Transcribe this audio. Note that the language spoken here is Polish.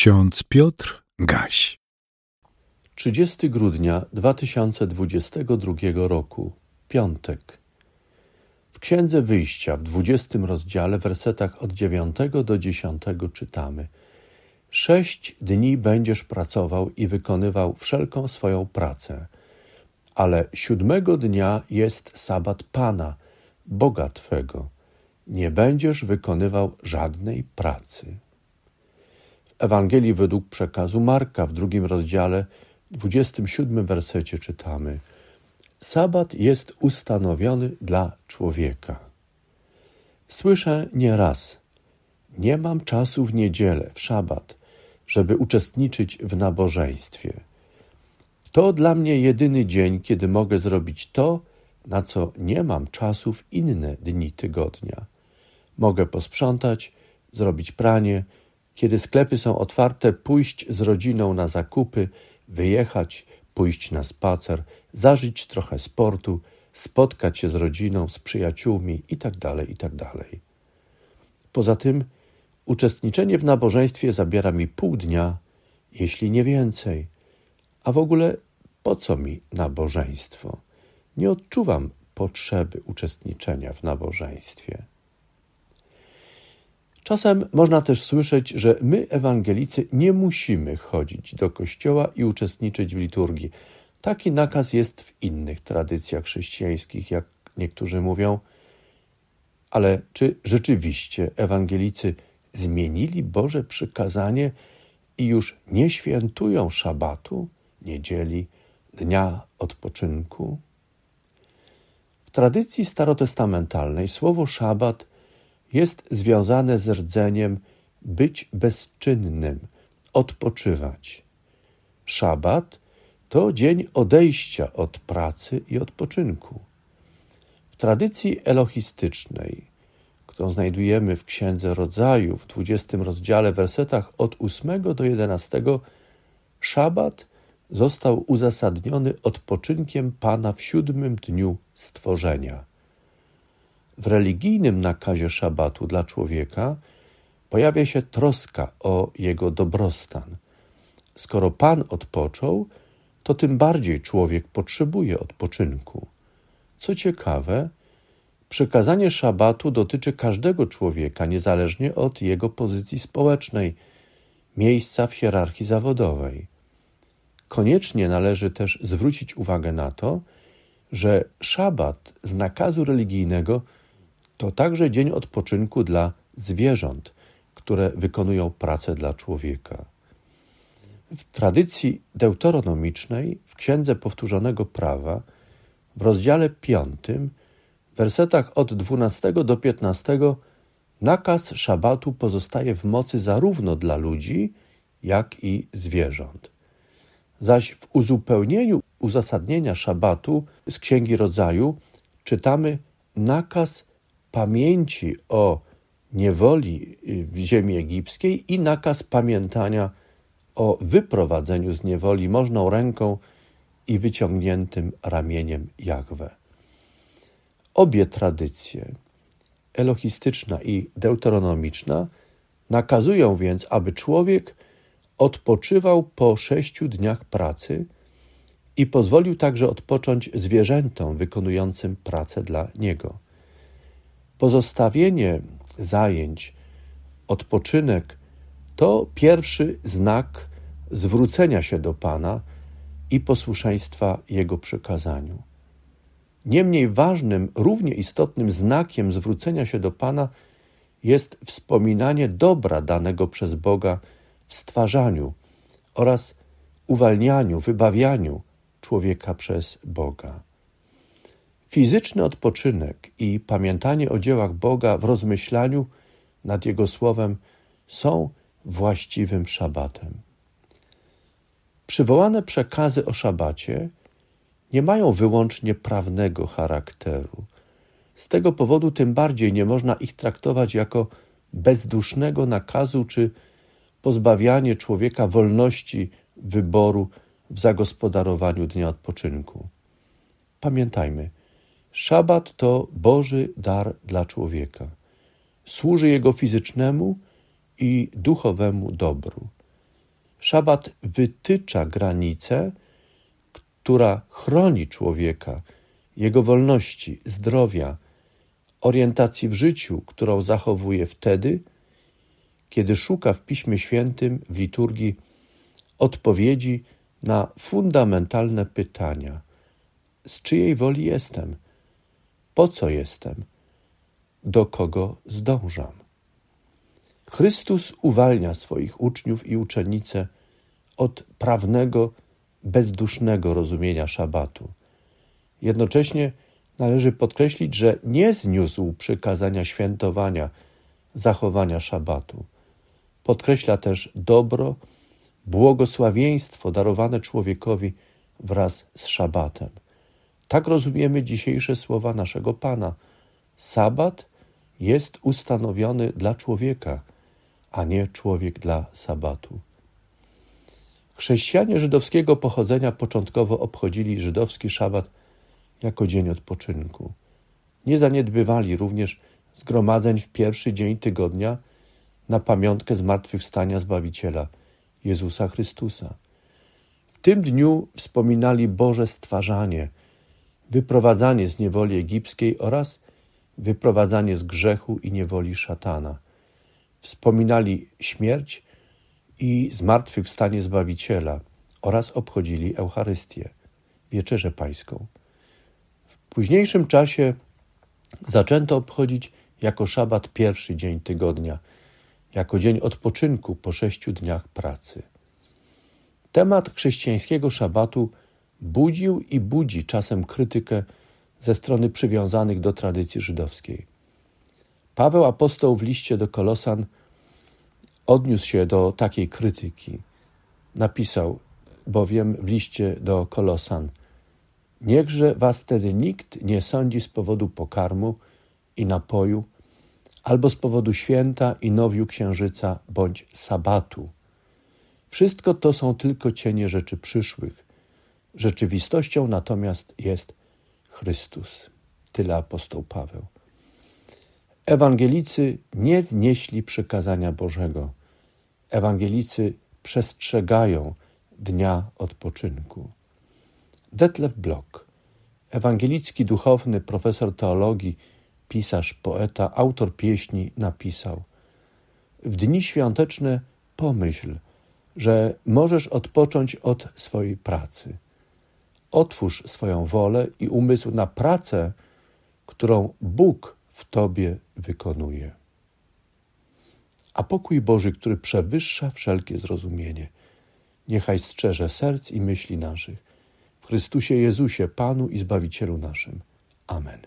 Ksiądz Piotr Gaś. 30 grudnia 2022 roku, piątek. W Księdze Wyjścia w 20 rozdziale, wersetach od 9 do 10 czytamy: Sześć dni będziesz pracował i wykonywał wszelką swoją pracę, ale siódmego dnia jest sabat Pana, Boga Twego. Nie będziesz wykonywał żadnej pracy. Ewangelii według przekazu Marka w drugim rozdziale, 27 wersecie czytamy: Sabat jest ustanowiony dla człowieka. Słyszę nieraz: Nie mam czasu w niedzielę, w szabat, żeby uczestniczyć w nabożeństwie. To dla mnie jedyny dzień, kiedy mogę zrobić to, na co nie mam czasu w inne dni tygodnia. Mogę posprzątać, zrobić pranie, kiedy sklepy są otwarte, pójść z rodziną na zakupy, wyjechać, pójść na spacer, zażyć trochę sportu, spotkać się z rodziną, z przyjaciółmi itd. itd. Poza tym, uczestniczenie w nabożeństwie zabiera mi pół dnia, jeśli nie więcej. A w ogóle po co mi nabożeństwo? Nie odczuwam potrzeby uczestniczenia w nabożeństwie. Czasem można też słyszeć, że my, ewangelicy, nie musimy chodzić do kościoła i uczestniczyć w liturgii. Taki nakaz jest w innych tradycjach chrześcijańskich, jak niektórzy mówią. Ale czy rzeczywiście ewangelicy zmienili Boże przykazanie i już nie świętują szabatu, niedzieli, dnia odpoczynku? W tradycji starotestamentalnej słowo szabat jest związane z rdzeniem być bezczynnym, odpoczywać. Szabat to dzień odejścia od pracy i odpoczynku. W tradycji elohistycznej, którą znajdujemy w Księdze Rodzaju w 20 rozdziale, wersetach od 8 do 11, szabat został uzasadniony odpoczynkiem Pana w siódmym dniu stworzenia. W religijnym nakazie szabatu dla człowieka pojawia się troska o jego dobrostan. Skoro Pan odpoczął, to tym bardziej człowiek potrzebuje odpoczynku. Co ciekawe, przekazanie szabatu dotyczy każdego człowieka, niezależnie od jego pozycji społecznej, miejsca w hierarchii zawodowej. Koniecznie należy też zwrócić uwagę na to, że szabat z nakazu religijnego to także dzień odpoczynku dla zwierząt, które wykonują pracę dla człowieka. W tradycji deuteronomicznej, w Księdze Powtórzonego Prawa, w rozdziale 5, w wersetach od 12 do 15, nakaz szabatu pozostaje w mocy zarówno dla ludzi, jak i zwierząt. Zaś w uzupełnieniu uzasadnienia szabatu z Księgi Rodzaju czytamy nakaz pamięci o niewoli w ziemi egipskiej i nakaz pamiętania o wyprowadzeniu z niewoli możną ręką i wyciągniętym ramieniem Jahwe. Obie tradycje, elohistyczna i deuteronomiczna, nakazują więc, aby człowiek odpoczywał po sześciu dniach pracy i pozwolił także odpocząć zwierzętom wykonującym pracę dla niego. Pozostawienie zajęć, odpoczynek to pierwszy znak zwrócenia się do Pana i posłuszeństwa Jego przykazaniu. Niemniej ważnym, równie istotnym znakiem zwrócenia się do Pana jest wspominanie dobra danego przez Boga w stwarzaniu oraz uwalnianiu, wybawianiu człowieka przez Boga. Fizyczny odpoczynek i pamiętanie o dziełach Boga w rozmyślaniu nad Jego Słowem są właściwym szabatem. Przywołane przekazy o szabacie nie mają wyłącznie prawnego charakteru. Z tego powodu tym bardziej nie można ich traktować jako bezdusznego nakazu czy pozbawianie człowieka wolności wyboru w zagospodarowaniu dnia odpoczynku. Pamiętajmy, Szabat to Boży dar dla człowieka. Służy jego fizycznemu i duchowemu dobru. Szabat wytycza granicę, która chroni człowieka, jego wolności, zdrowia, orientacji w życiu, którą zachowuje wtedy, kiedy szuka w Piśmie Świętym, w liturgii odpowiedzi na fundamentalne pytania: z czyjej woli jestem? Po co jestem? Do kogo zdążam? Chrystus uwalnia swoich uczniów i uczennice od prawnego, bezdusznego rozumienia szabatu. Jednocześnie należy podkreślić, że nie zniósł przykazania świętowania, zachowania szabatu. Podkreśla też dobro, błogosławieństwo darowane człowiekowi wraz z szabatem. Tak rozumiemy dzisiejsze słowa naszego Pana. Sabat jest ustanowiony dla człowieka, a nie człowiek dla sabatu. Chrześcijanie żydowskiego pochodzenia początkowo obchodzili żydowski szabat jako dzień odpoczynku. Nie zaniedbywali również zgromadzeń w pierwszy dzień tygodnia na pamiątkę zmartwychwstania Zbawiciela, Jezusa Chrystusa. W tym dniu wspominali Boże stwarzanie, wyprowadzanie z niewoli egipskiej oraz wyprowadzanie z grzechu i niewoli szatana. Wspominali śmierć i zmartwychwstanie Zbawiciela oraz obchodzili Eucharystię, Wieczerzę Pańską. W późniejszym czasie zaczęto obchodzić jako szabat pierwszy dzień tygodnia, jako dzień odpoczynku po sześciu dniach pracy. Temat chrześcijańskiego szabatu budził i budzi czasem krytykę ze strony przywiązanych do tradycji żydowskiej. Paweł apostoł w liście do Kolosan odniósł się do takiej krytyki. Napisał bowiem w liście do Kolosan: Niechże was wtedy nikt nie sądzi z powodu pokarmu i napoju, albo z powodu święta i nowiu księżyca bądź sabatu. Wszystko to są tylko cienie rzeczy przyszłych. Rzeczywistością natomiast jest Chrystus. Tyle apostoł Paweł. Ewangelicy nie znieśli przykazania Bożego. Ewangelicy przestrzegają dnia odpoczynku. Detlef Block, ewangelicki duchowny, profesor teologii, pisarz, poeta, autor pieśni, napisał: W dni świąteczne pomyśl, że możesz odpocząć od swojej pracy. Otwórz swoją wolę i umysł na pracę, którą Bóg w tobie wykonuje. A pokój Boży, który przewyższa wszelkie zrozumienie, niechaj strzeże serc i myśli naszych. W Chrystusie Jezusie, Panu i Zbawicielu naszym. Amen.